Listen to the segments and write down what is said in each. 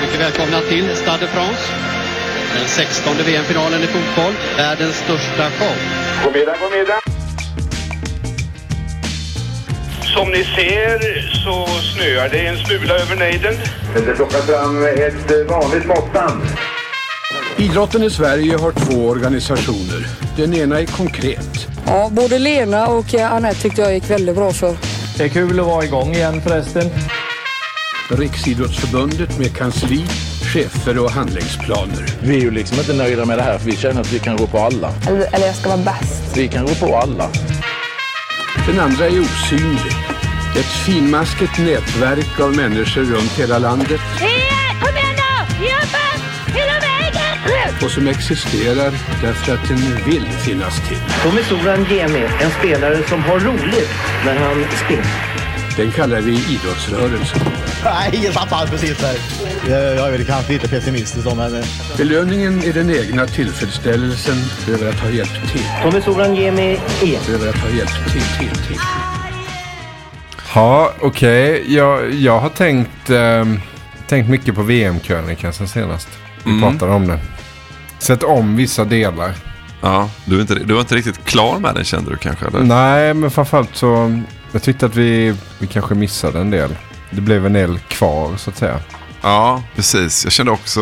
Mycket välkomna till Stade de France. Den 16 VM-finalen i fotboll. Världens största show. God middag, god middag. Som ni ser så snöar det en smula över nejden. Det plockar fram ett vanligt måttband. Idrotten i Sverige har två organisationer. Den ena är konkret. Ja, både Lena och eh, Anette tyckte jag gick väldigt bra för. Det är kul att vara igång igen förresten. Riksidrottsförbundet med kansli, chefer och handlingsplaner. Vi är ju liksom inte nöjda med det här för vi känner att vi kan gå på alla. Eller, eller jag ska vara bäst. Vi kan gå på alla. Den andra är osynlig. Ett finmaskigt nätverk av människor runt hela landet. Kom igen nu! Jobba! Hela vägen! Och som existerar därför att den vill finnas till. Tommy Soran Gemi, en spelare som har roligt när han spelar. Den kallar vi idrottsrörelsen. Nej, jag tappade precis där. Jag är väl kanske lite pessimistisk då, men... Belöningen är den egna tillfredsställelsen över att ha hjälpt till. Tommy Soran Gemi är... Över att ha hjälpt till, till, till. Ja, okej. Okay. Jag, jag har tänkt, eh, tänkt mycket på VM-krönikan sen senast. Vi Mm. pratade om det. Sett om vissa delar. Ja, du, är inte, du var inte riktigt klar med den kände du kanske? Eller? Nej, men framförallt så... Jag tyckte att vi, vi kanske missade en del. Det blev en del kvar så att säga. Ja, precis. Jag kände också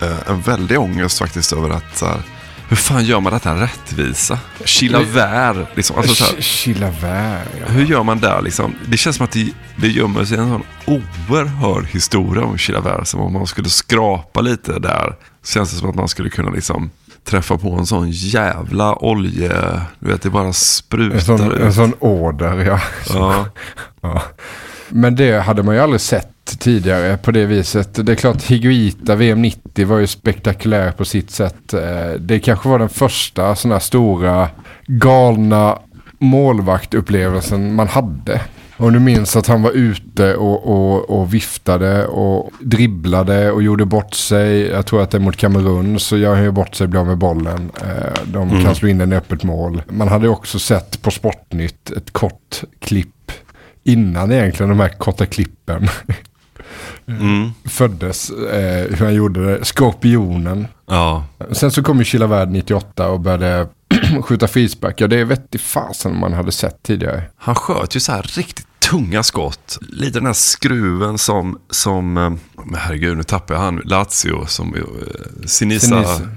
eh, en väldig ångest faktiskt över att så här, hur fan gör man detta rättvisa? Chilavert, liksom. Alltså, så här, Chilavert, ja. hur gör man där liksom? Det känns som att det, det gömmer sig en sån oerhörd historia om Chilavert. Som om man skulle skrapa lite där. Så känns det som att man skulle kunna liksom träffa på en sån jävla olje... Du vet, det bara sprutar En sån, ut. en sån order, ja. Ja. ja. Men det hade man ju aldrig sett tidigare på det viset. Det är klart Higuita VM 90 var ju spektakulär på sitt sätt. Eh, Det kanske var den första sådana här stora galna målvaktupplevelsen man hade. Om du minns att han var ute och, och, och viftade och dribblade och gjorde bort sig. Jag tror att det är mot Kamerun så gör han ju bort sig blir med bollen. Eh, De Mm. kan slå in den i öppet mål. Man hade också sett på Sportnytt ett kort klipp innan egentligen de här korta klippen Mm. föddes. Eh, hur han gjorde det. Skorpionen. Ja. Sen så kom ju Chilavärd 98 och började skjuta frispark. Ja det vet i fasen man hade sett tidigare. Han sköt ju så här riktigt tunga skott. Lite den här skruven som, som eh, men herregud nu tappar jag han, Lazio, som uh, Sinisa. Sinisa.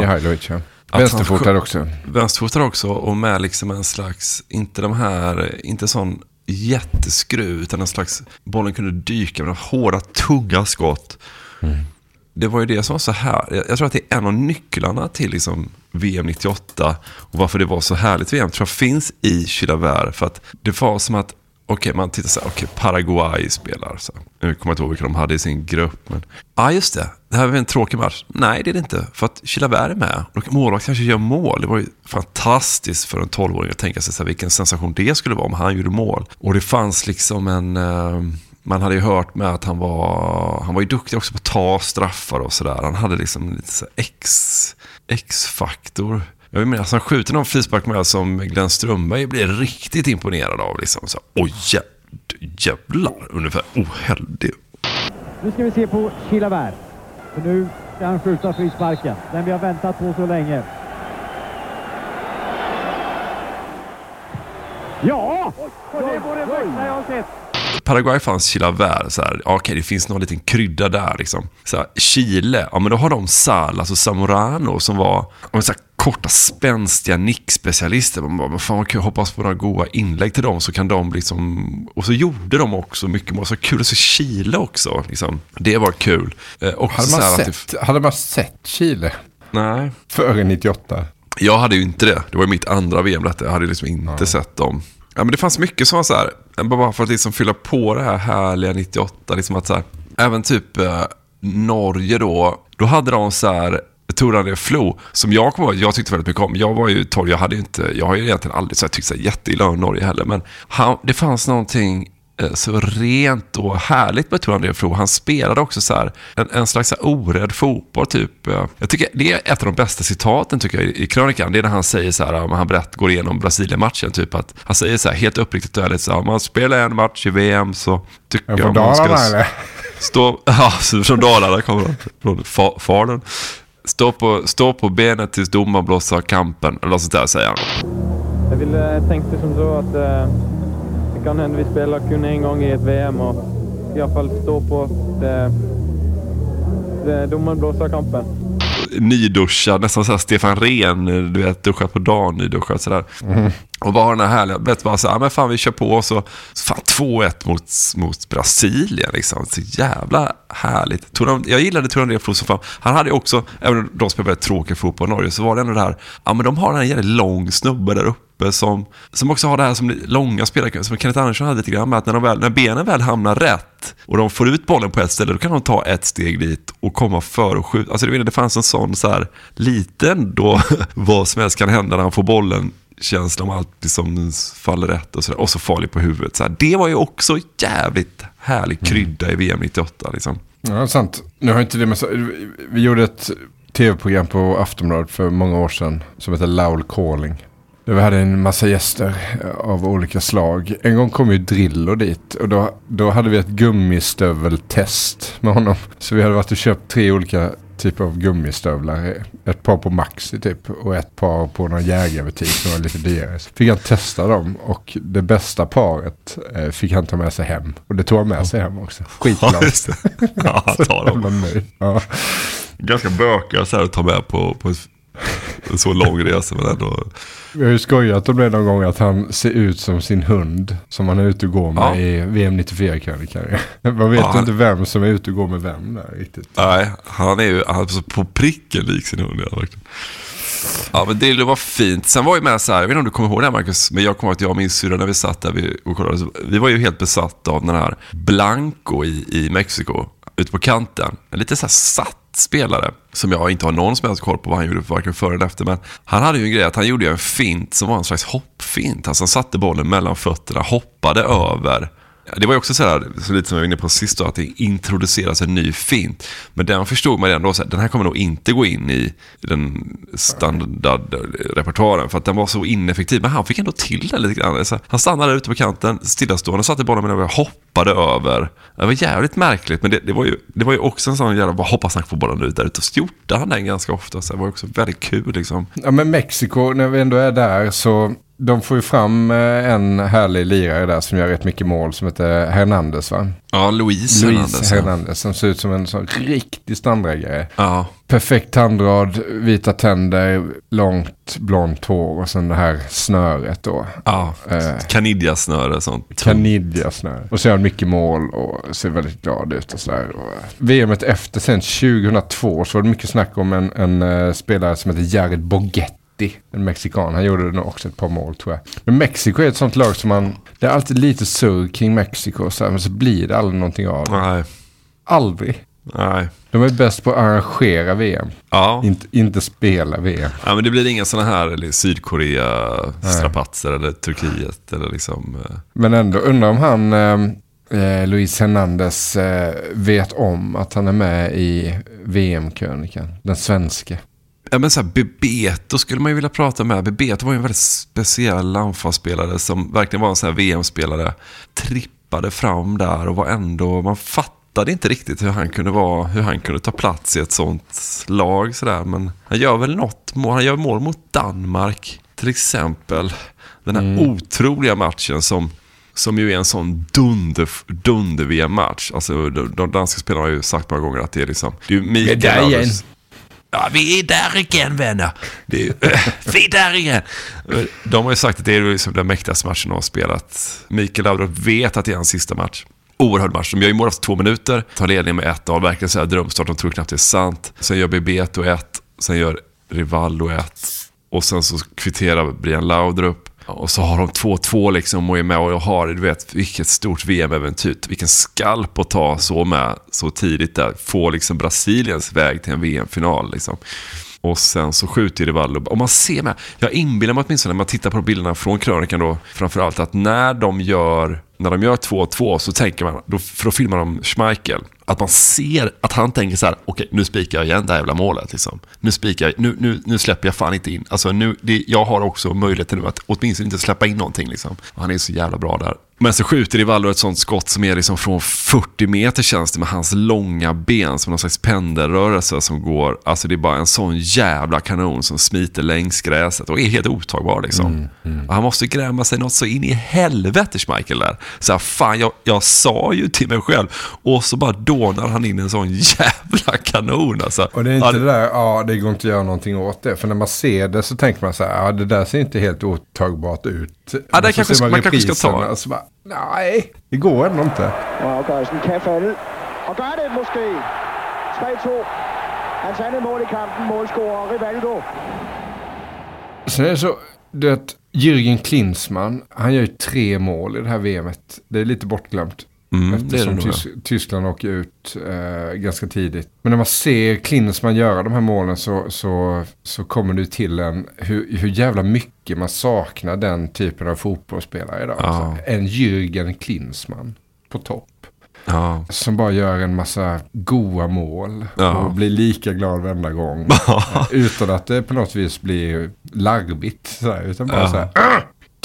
Mihailovic, ja. Att han Vänsterfotad också. Vänsterfotad också och med liksom en slags, inte de här, inte sån jätteskruv utan en slags, bollen kunde dyka med hårda tunga skott. Det var ju det som var så här. Jag, jag tror att det är en av nycklarna till liksom VM 98 och varför det var så härligt VM tror jag finns i Chilavert. För att det var som att okej, man tittar så här, okej, Paraguay spelar. Så. Nu kommer jag inte ihåg vilka de hade i sin grupp. Men, ja, just det. Det här var en tråkig match. Nej, det är det inte. För att Chilavert är med. Och målvakt kanske gör mål. Det var ju fantastiskt för en 12-åring att tänka sig så här, vilken sensation det skulle vara om han gjorde mål. Och det fanns liksom en... Eh, man hade ju hört med att han var, han var ju duktig också på att ta straffar och sådär. Han hade liksom lite så här X-faktor. Jag menar, alltså han skjuter någon frispark med som Glenn Strömberg blir riktigt imponerad av. Liksom. Så, Oj, jä jävlar, ungefär. Oheldig. Nu ska vi se på Chilavert. För nu ska han skjuta frisparken. Den vi har väntat på så länge. Ja! Och det var det bästa jag har sett. Paraguay fanns Chilavert, så här, okej det finns någon liten krydda där liksom. Så här, Chile, ja men då har de Salas och Zamorano som var om så här, korta spänstiga nickspecialister. Man bara, men fan vad kul, hoppas på några goda inlägg till dem så kan de liksom, och så gjorde de också mycket mål. Så kul att se Chile också, liksom. Det var kul. Eh, hade, man sett, det, hade man sett Chile nej. före 98? Jag hade ju inte det. Det var ju mitt andra VM detta. Jag hade liksom inte sett dem. Ja, men det fanns mycket som var så här, bara för att liksom fylla på det här härliga 98. Liksom att så här, även typ eh, Norge då, då hade de så här Torande Flo, som jag kommer jag tyckte väldigt mycket om. Jag var ju 12, jag hade ju inte, jag har ju egentligen aldrig så här, tyckt så här, jätteilla om Norge heller. Men han, det fanns någonting så rent och härligt med Tor André Flo. Han spelade också så här, en, en slags orädd fotboll. Typ. Eh, Jag tycker det är ett av de bästa citaten tycker jag, i, i krönikan. Det är när han säger så här, om han berätt, går igenom Brasilien-matchen. Typ, att han säger så här, helt uppriktigt och ärligt, så här, om man spelar en match i VM så tycker jag från man ska... Dalarna eller? Stå, ja, från Dalarna kommer han. Från Fa- Falun. Stå på, stå på benet tills domaren blåser kampen. Eller något sånt där säger han. Jag ville, tänkte som så att eh, det kan hända vi spelar kun en gång i ett VM och i alla fall stå på det, det domaren blåser kampen. Nyduschad, nästan såhär Stefan Rehn, du vet, duschat på dagen, nyduschad sådär. Mm. Och bara den här härliga, vet bara såhär, men fan vi kör på och så, fan 2-1 mot, mot Brasilien liksom. Så jävla härligt. Toran, jag gillade Toran Reflo som fan. Han hade ju också, även om de spelar väldigt tråkig fotboll i Norge, så var det ändå det här, ja men de har en jävligt lång snubbe där uppe som, som också har det här som långa spelare, som Kenneth Andersson hade lite grann med att när, de väl, när benen väl hamnar rätt och de får ut bollen på ett ställe, då kan de ta ett steg dit och komma för och skjuta. Alltså det, det fanns en sån så här liten då, vad som helst kan hända när han får bollen känsla om allt liksom faller rätt och sådär. Och så farlig på huvudet. Så här. Det var ju också jävligt härlig krydda i VM 98. Liksom. Ja, sant. Nu har inte det med så... Vi gjorde ett tv-program på Aftonbladet för många år sedan som heter Laul Calling. Där vi hade en massa gäster av olika slag. En gång kom ju Drillo dit och då, då hade vi ett gummistöveltest med honom. Så vi hade varit och köpt tre olika typer av gummistövlar. Ett par på Maxi typ och ett par på någon jägarbutik som var lite dyrare. Så fick han testa dem och det bästa paret eh, fick han ta med sig hem. Och det tog han med sig hem också. Skitglad. Ja. Ja, tar dem. Ja. Ganska bökiga så här att ta med på, på en så lång resa. Men ändå. Vi har ju skojat om det någon gång att han ser ut som sin hund som han är ute och går med Ja. i VM 94 krönikan. Man vet Ja, han- inte vem som är ute och går med vem där riktigt. Nej, han är ju han är på pricken lik sin hund. Ja, verkligen. Ja, men det, var fint. Sen var ju med så här, jag vet inte om du kommer ihåg det här Marcus, men jag kommer ihåg att jag och min syrra när vi satt där vi, och kollade, vi var ju helt besatta av den här Blanco i, i Mexiko, ute på kanten. En lite så här satt spelare som jag inte har någon som helst koll på vad han gjorde varken före eller efter. Men han hade ju en grej att han gjorde en fint som var en slags hoppfint. Alltså han satte bollen mellan fötterna, hoppade över. Det var ju också så här, så lite som jag var inne på sist då, att det introduceras en ny fint. Men den förstod man ju ändå, så här, den här kommer nog inte gå in i den standardrepertoaren för att den var så ineffektiv. Men han fick ändå till den lite grann. Så han stannade ute på kanten, stillastående, satte bollen med och hoppade över. Det var jävligt märkligt, men det, det, var, ju, det var ju också en sån jävla, bara hoppas han får bollen ut där ute. Och så gjorde han den ganska ofta, så det var också väldigt kul liksom. Ja men Mexiko, när vi ändå är där så de får ju fram eh, en härlig lirare där som gör rätt mycket mål som heter Hernandez va? Ja, Luis, Hernandez. Hernandez som ser ut som en sån riktig standardgrej. Ja. Perfekt tandrad, vita tänder, långt blont hår och sen det här snöret då. Ja, Eh. Kanidjasnö. Och så gör han mycket mål och ser väldigt glad ut och sådär. Och VMet efter sen 2002 så var det mycket snack om en, en eh, spelare som heter Jared Bogetti. en mexikan. Han gjorde nog också ett par mål tror jag. Men Mexiko är ett sånt lag som man, det är alltid lite surr kring Mexiko. Så här, men så blir det aldrig någonting av det. Nej. Aldrig. Nej. De är bäst på att arrangera VM. Ja. Inte, inte spela VM. Ja, men det blir inga sådana här eller Sydkorea-strapatser eller Turkiet eller liksom... eh, Men ändå undrar om han, eh, Luis Hernandez, eh, vet om att han är med i VM-krönikan. Den svenske. Ja men så här, Bebeto skulle man ju vilja prata med. Bebeto var ju en väldigt speciell anfallsspelare som verkligen var en sån här VM-spelare. Trippade fram där och var ändå, man fattade inte riktigt hur han kunde vara, hur han kunde ta plats i ett sånt lag sådär. Men han gör väl något mål, han gör mål mot Danmark till exempel. Den här otroliga matchen som som ju är en sån dunder, dunder. Alltså de, de danska spelarna har ju sagt många gånger att det är liksom... Det är ju Mikael där igen. Ja, vi är där igen vänner. Det är, vi är där igen. De har ju sagt att det är liksom den mäktigaste matchen de har spelat. Mikael Laudrup vet att det är hans sista match. Oerhörd match. De gör ju mål efter två minuter, tar ledningen med 1-0. Verkligen så här drömstart, de tror knappt det är sant. Sen gör Bebeto 1, sen gör Rivaldo 1. Och sen så kvitterar Brian Laudrup. Och så har de 2-2 liksom och är med och har, du vet, vilket stort VM-äventyr. Vilken skalp att ta så med så tidigt där. Få liksom Brasiliens väg till en VM-final liksom. Och sen så skjuter Rivaldo. Och man ser med, jag inbillar mig åtminstone när man tittar på bilderna från krönikan då, framförallt att när de gör, när de gör 2-2 så tänker man, då, för då filmar de Schmeichel. Att man ser att han tänker så här, okej nu spikar jag igen det här jävla målet liksom. Nu spikar jag, nu, nu, nu släpper jag fan inte in. Alltså nu, det, jag har också möjligheten nu att åtminstone inte släppa in någonting liksom. Och han är så jävla bra där. Men så skjuter Rivaldo ett sånt skott som är liksom från 40 meter känns det med hans långa ben som någon slags pendelrörelse som går. Alltså det är bara en sån jävla kanon som smiter längs gräset och är helt otagbar liksom. Och han måste gräma sig något så in i helvete Schmeichel där. Så här, fan jag, jag sa ju till mig själv och så bara dånar han in en sån jävla kanon alltså. Och det är inte Ja, det där, ja det går inte att göra någonting åt det. För när man ser det så tänker man så här, ja det där ser inte helt otagbart ut. Ja, det kanske- ser man kanske ska ta- repriserna och så bara, nej, det går ändå inte. Afgørelsen kan falde. Og gør det måske. 3-2. Hans andet mål i kampen, målscorer Rivaldo. Sen är det så, du vet, Jürgen Klinsmann, han gör ju tre mål i det här VMet. Det är lite bortglömt. Mm, det är det eftersom nog, Tys- Tyskland åker ut eh, ganska tidigt. Men när man ser Klinsmann göra de här målen så, så, så kommer det till en hur, hur jävla mycket man saknar den typen av fotbollsspelare idag. Ja. Alltså, en Jürgen Klinsmann på topp. Ja. Som bara gör en massa goa mål. Ja. Och blir lika glad varenda gång. Utan att det på något vis blir larvigt. Sådär, utan bara Ja. så här.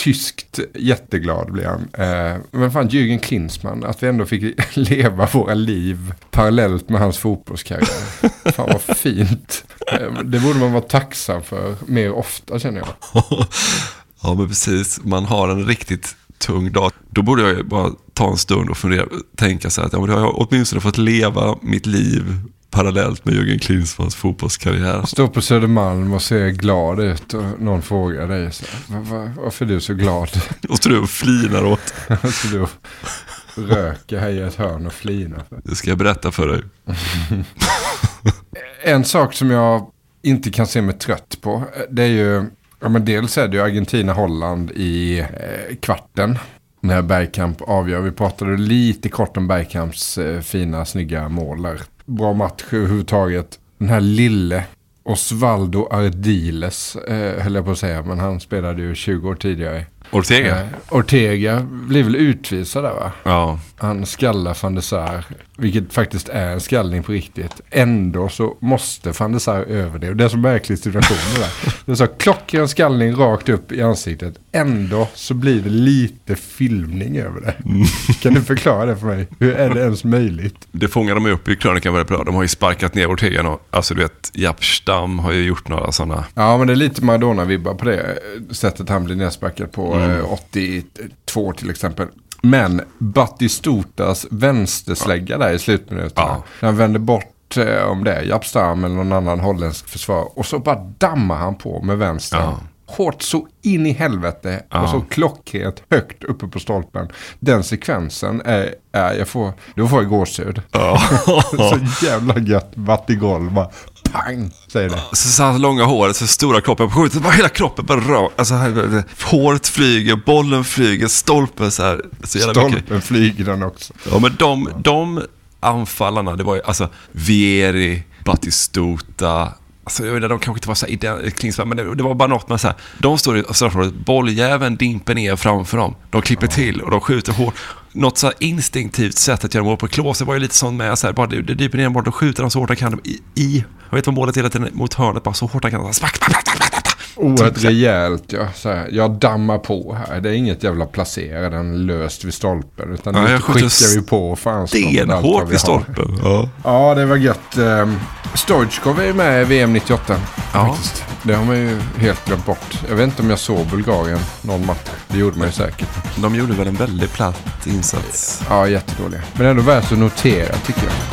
Tyskt jätteglad blir han. Eh, men fan Jürgen Klinsmann, att vi ändå fick leva våra liv parallellt med hans fotbollskarriär. fan vad fint. Eh, det borde man vara tacksam för mer ofta känner jag. Ja, men precis. Man har en riktigt tung dag. Då borde jag ju bara ta en stund och fundera, tänka så här att ja, men då har jag åtminstone fått leva mitt liv parallellt med Jürgen Klinsmanns fotbollskarriär. Stå på Södermalm och se glad ut och någon frågar dig så här, "Va- va- varför är du så glad? Och står du och flinar åt. så du röker här i ett hörn och flinar. Det ska jag berätta för dig. En sak som jag inte kan se mig trött på, det är ju, ja men dels är det ju Argentina-Holland i eh, kvarten. När Bergkamp avgör. Vi pratade lite kort om Bergkamps eh, fina, snygga mål där. Bra match överhuvudtaget. Den här lille Osvaldo Ardiles, eh, höll jag på att säga, men han spelade ju 20 år tidigare. Ortega? Eh, Ortega blir väl utvisad där va? Ja. Han skallar van der Sar, vilket faktiskt är en skallning på riktigt. Ändå så måste van der Sar över det. Och det är så märklig situation det där. Det är så klockren skallning rakt upp i ansiktet. Ändå så blir det lite filmning över det. Kan du förklara det för mig? Hur är det ens möjligt? Det fångar de upp i krönikan väldigt bra. De har ju sparkat ner Ortega. nå- Alltså du vet, Japp Stam har ju gjort några sådana. Ja, men det är lite Maradona-vibbar på det eh, sättet han blir nedsparkad på Mm. eh, 82 till exempel. Men Batistutas vänsterslägga där i slutminuterna. När han vänder bort eh, om det är Japstam eller någon annan holländsk försvar. Och så bara dammar han på med vänster. Ja. Hårt så in i helvete Ja. och så klockrent högt uppe på stolpen. Den sekvensen är, är jag får, då får jag gåshud. Ja. så jävla gött, golv bara. Pang, säger det. Så, så här långa håret, så stora kroppen, skjuter bara hela kroppen bara rakt. Alltså, här, håret flyger, bollen flyger, stolpen så här. Så Stolpen mycket. flyger den också. Ja, men de, de anfallarna, det var ju alltså Vieri, Batistuta, Alltså, jag vet inte, de kanske inte var så här Klinsmann, men det, det var bara något med så här. De står i straffområdet, bolljäveln dimper ner framför dem. De klipper till och de skjuter hårt. Något så instinktivt sätt att göra mål på. Klose var ju lite sånt med, så här, bara det, det dimper ner en boll, då skjuter de så hårt de kan i, i. Jag vet vad målet hela tiden mot hörnet, bara så hårt de kan. Så här, Smack, smack, smack, smack, smack. Oerhört rejält ja. Så här, jag dammar på här. Det är inget jävla placera den löst vid stolpen. Utan Ja, nu skickar vi på fan stenhårt vid stolpen. Ja. ja, det var gött. Stoichkov är ju med i VM 98. Ja. Faktiskt. Det har man ju helt glömt bort. Jag vet inte om jag såg Bulgarien någon match. Det gjorde man ju säkert. De gjorde väl en väldigt platt insats. Ja, jättedåliga. Men ändå värt att notera tycker jag.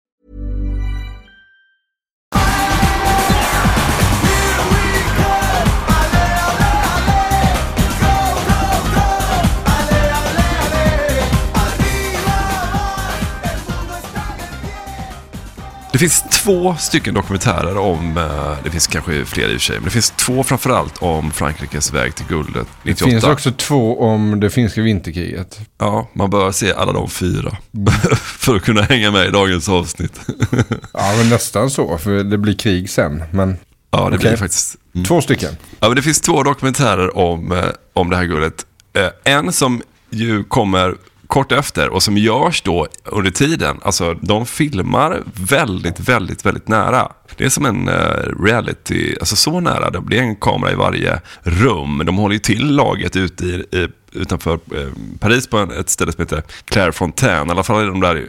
Det finns två stycken dokumentärer om, eh, det finns kanske fler i och för sig, men det finns två framförallt om Frankrikes väg till guldet 98. Det finns också två om det finska vinterkriget. Ja, man bör se alla de fyra för att kunna hänga med i dagens avsnitt. Ja, men nästan så. För det blir krig sen. Men Ja, det Okej. blir faktiskt. mm. två stycken. Ja, men det finns två dokumentärer om, eh, om det här guldet. Eh, en som ju kommer kort efter och som görs då under tiden. Alltså, de filmar väldigt, väldigt, väldigt nära. Det är som en eh, reality, alltså så nära. Det blir en kamera i varje rum. De håller ju till laget ute i, i, utanför eh, Paris på en, ett ställe som heter Clairefontaine. I alla fall är de där i,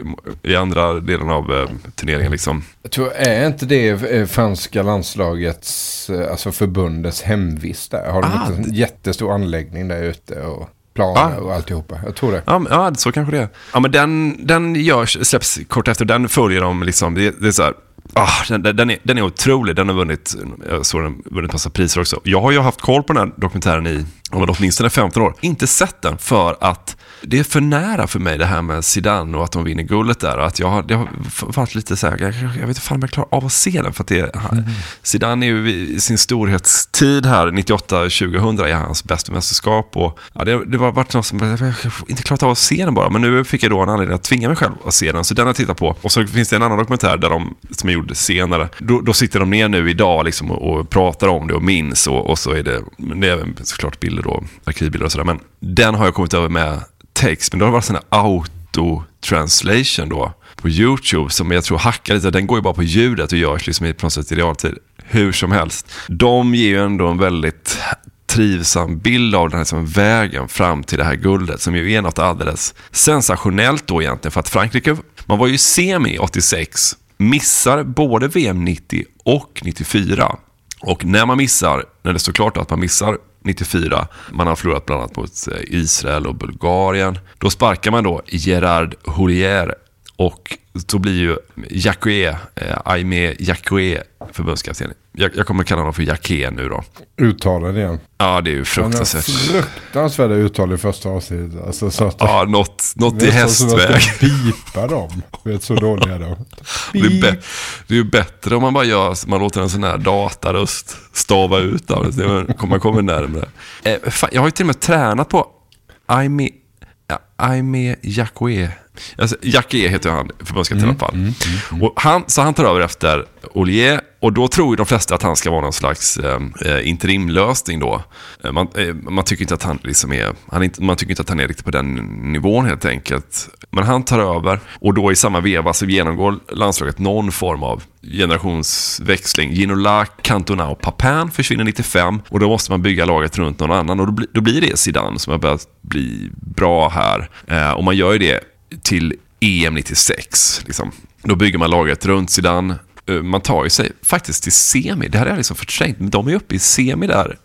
i andra delen av eh, turneringen liksom. Jag tror, är inte det eh, franska landslagets, eh, alltså förbundets hemvist där? Har de Ah, inte en jättestor anläggning där ute och planer och alltihopa? Jag tror det. Ja, ja, så kanske det är. Ja, men den, den görs, släpps kort efter. Den följer de liksom. Det, det är så här. Ah, den, den, är, den är otrolig. Den har vunnit, jag såg den, vunnit massa priser också. Jag har ju haft koll på den här dokumentären i åtminstone 15 år. Inte sett den för att det är för nära för mig det här med Zidane och att de vinner guldet där. Och att jag har, det har varit lite så här, jag, jag vet inte fan om jag klarar av att se den. För att det, mm. Zidane är ju i sin storhetstid här, 98-2000 är hans bästa mästerskap. Och, ja, det, det var varit något som, jag har inte klarat av att se den bara. Men nu fick jag då en anledning att tvinga mig själv att se den. Så den har jag tittat på. Och så finns det en annan dokumentär där de, som är gjord senare. Då, då sitter de ner nu idag liksom och, och pratar om det och minns. Och, och så är det, det är även såklart bilder då, arkivbilder och sådär. Men den har jag kommit över med text, men då har det varit sån här auto-translation då på YouTube som jag tror hackar lite. Den går ju bara på ljudet och görs liksom på något sätt i realtid. Hur som helst. De ger ju ändå en väldigt trivsam bild av den här liksom vägen fram till det här guldet som ju är något alldeles sensationellt då egentligen. För att Frankrike, man var ju semi 86, missar både VM 90 och 94. Och när man missar, när det står klart att man missar 94. Man har förlorat bland annat mot eh, Israel och Bulgarien. Då sparkar man då Gerard Houllier och då blir ju Jacquet, eh, Aimé Jacquet förbundskapten. Jag, jag kommer kalla honom för Jacquet nu då. Uttalen igen. Ja, det är ju fruktansvärt. Fruktansvärda uttal i första avsnittet. Alltså, så att ja, något, något i hästväg. pipa dem. Vet så dåliga de. Det är, det är ju bättre om man bara gör, man låter en sån här dataröst stava ut dem. Man kommer närmare. Eh, jag har ju till och med tränat på Aimé, Aimé Jacquet. Alltså, Jackie heter han, förbundskapten mm. Mm, mm, mm, och han, så han tar över efter Ollier och då tror ju de flesta att han ska vara någon slags eh, eh interimlösning då. Eh, man, eh, man, tycker inte att han liksom är, han inte, man tycker inte att han är riktigt på den nivån helt enkelt. Men han tar över och då i samma veva så genomgår landslaget någon form av generationsväxling. Ginola, Cantona och Papin försvinner 95 och då måste man bygga laget runt någon annan och då, bli, då blir det Zidane som har börjat bli bra här. Eh, och man gör ju det till EM 96. Liksom. Då bygger man laget runt Zidane. Eh, man tar ju sig faktiskt till semi. Det här är jag liksom förträngt. Men de är uppe i semi där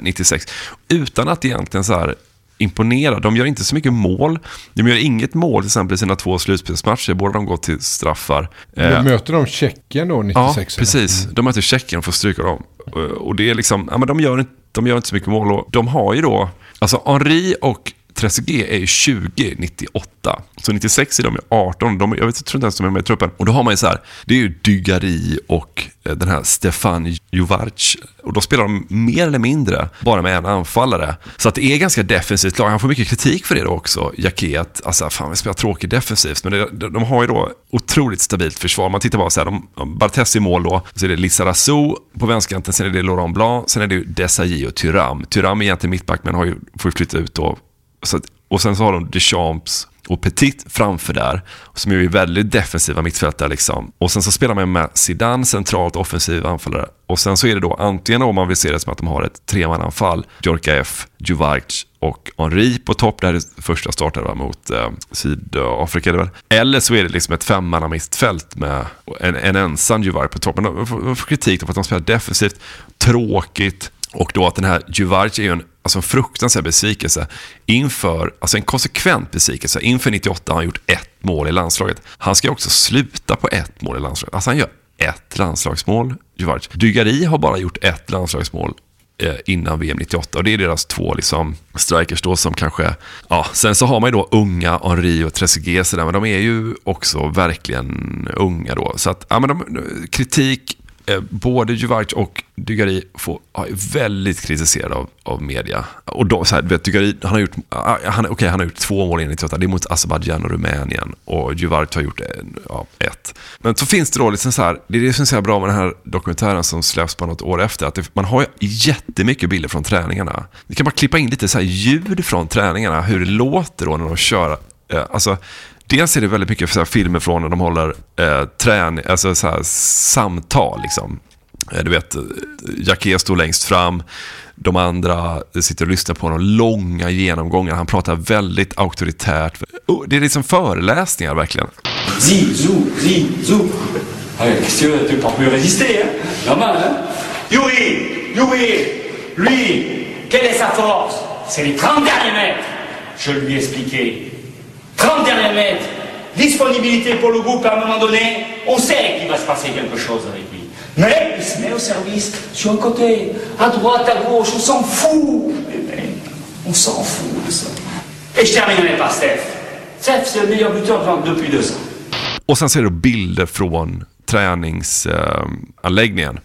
96. Eh, Utan att egentligen så här imponera. De gör inte så mycket mål. De gör inget mål till exempel i sina två slutspelsmatcher. Båda de går till straffar. Eh, möter de Tjeckien då 96? Ja, precis. Mm. De möter Tjeckien och får stryka dem. Och det är liksom, ja men de gör, inte, de gör inte så mycket mål. Och de har ju då, alltså Henri och Trezeguet är ju 20, 98. Så 96 är de 18. De, jag, vet, jag tror inte ens de är med i truppen. Och då har man ju så här, det är ju Dygari och eh, den här Stefan Jovarc. Och då spelar de mer eller mindre bara med en anfallare. Så att det är ganska defensivt lag. Han får mycket kritik för det då också, Jaket. Alltså, fan vi spelar tråkigt defensivt. Men det, de, har ju då otroligt stabilt försvar. Man tittar bara så här, de, Bartes i mål då. Så är det Lissarazu på vänsterkanten, sen är det Laurent Blanc, sen är det Desailly och Tyram. Tyram är egentligen mittback men har ju, får ju flytta ut då att, och sen så har de Deschamps och Petit framför där, som ju är väldigt defensiva mittfältare. Liksom. Och sen så spelar man med Zidane centralt offensiv anfallare. Och sen så är det då antingen om man vill se det som att de har ett tremananfall, F, Juvarc och Henri på topp. Det här är första starten mot eh, Sydafrika. Väl. Eller så är det liksom ett femmannamittfält med en, en ensam Juvarc på topp. Men de får kritik för att de spelar defensivt, tråkigt, och då att den här Juvarci är ju en, alltså en fruktansvärd besvikelse inför, alltså en konsekvent besvikelse. Inför 98 har han gjort ett mål i landslaget. Han ska också sluta på ett mål i landslaget. Alltså han gör ett landslagsmål, Juvarci. Dygari har bara gjort ett landslagsmål eh, innan VM 98 och det är deras två liksom, strikers då som kanske, ja, sen så har man ju då unga Henri och Trezeguet men de är ju också verkligen unga då. Så att, ja men de, eh, kritik, Eh, både Juvarc och Dugari får, är väldigt kritiserad av, av media. Och då, så här, vet, Dugari, han har gjort, ah, han, okay, han har gjort två mål enligt Det är mot Azerbajdzjan och Rumänien. Och Juvart har gjort ja, ett. Men så finns det då liksom så här, det är det som är så bra med den här dokumentären som släpps på något år efter. Att det, man har jättemycket bilder från träningarna. Vi kan bara klippa in lite så här ljud från träningarna. Hur det låter då när de kör. Eh, alltså, Dels är det väldigt mycket så filmer från när de håller eh, träning, alltså så här, samtal. Liksom. Eh, du vet, eh, Jacquet står längst fram. De andra sitter och lyssnar på honom. Långa genomgångar. Han pratar väldigt auktoritärt. Oh, det är liksom föreläsningar verkligen. Zi, zizou. zi, zou. Qu'est-ce que tu peux plus résister, hein? Normal, hein? Yuri, Yuri, lui, quelle est sa force? C'est les 30 derniers mètres. Je lui ai expliqué. 30 derniers mètres, disponibilité pour le groupe à un moment donné, on sait qu'il va se passer quelque chose avec lui. Mais il se met au service sur un côté, à droite, à gauche, on s'en fout. Mais on s'en fout de ça. Et je terminerai par Steph. Steph, c'est le meilleur buteur de vente depuis deux ans. Och sen ser du bilder från träningsanläggningen.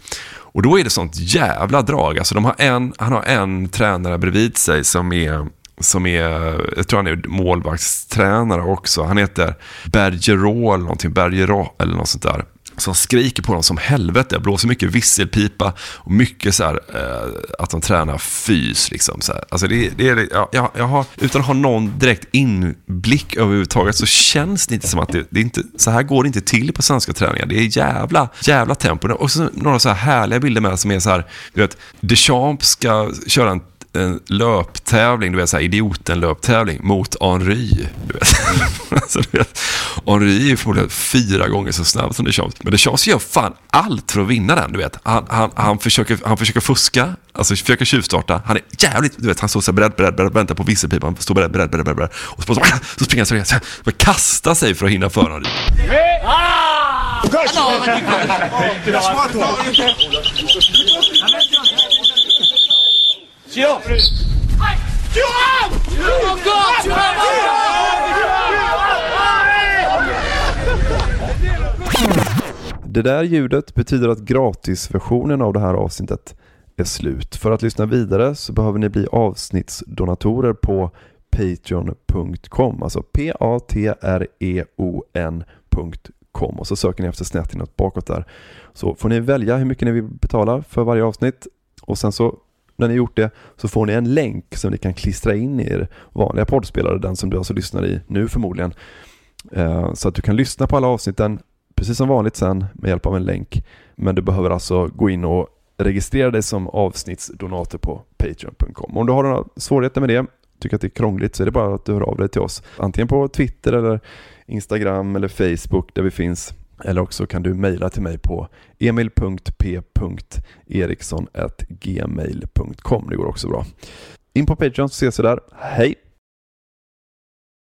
Och då är det sånt jävla drag. Alltså de har en, han har en tränare bredvid sig som är, som är jag tror han är målvaktstränare också. Han heter Bergerot eller någonting, Bergerot eller något sånt där som skriker på dem som helvete. Blåser mycket visselpipa och mycket så här, eh, att de tränar fys. Liksom, så här. Alltså det, det är, jag, jag, har, utan att ha någon direkt inblick överhuvudtaget så känns det inte som att det, det inte, så här går det inte till på svenska träningar. Det är jävla, jävla tempo. Och så några så här härliga bilder med som är så här, du vet, Deschamps ska köra en en löptävling, du vet såhär idioten-löptävling mot Henry. Du vet. alltså, du vet. Henry är förmodligen fyra gånger så snabb som Deschamps. Men Deschamps gör fan allt för att vinna den, du vet. Han, han, han, försöker, han försöker fuska, alltså försöker tjuvstarta. Han är jävligt, du vet, han står så beredd, beredd, beredd, väntar på visselpipan, står beredd, beredd, beredd, beredd. Och så, så, så springer han så, så, kastar sig för att hinna före Henry. Ah det där ljudet betyder att gratisversionen av det här avsnittet är slut. För att lyssna vidare så behöver ni bli avsnittsdonatorer på patreon.com, alltså p-a-t-r-e-o-n.com och så söker ni efter snett inåt bakåt där. Så får ni välja hur mycket ni vill betala för varje avsnitt och sen så när ni gjort det så får ni en länk som ni kan klistra in i er vanliga poddspelare, den som du alltså lyssnar i nu förmodligen. Eh, så att du kan lyssna på alla avsnitten precis som vanligt sen med hjälp av en länk. Men du behöver alltså gå in och registrera dig som avsnittsdonator på Patreon.com. Om du har några svårigheter med det, tycker att det är krångligt, så är det bara att du hör av dig till oss. Antingen på Twitter eller Instagram eller Facebook där vi finns. Eller också kan du mejla till mig på emil.p.eriksson.gmail.com. Det går också bra. In på Patreon så ses vi där. Hej!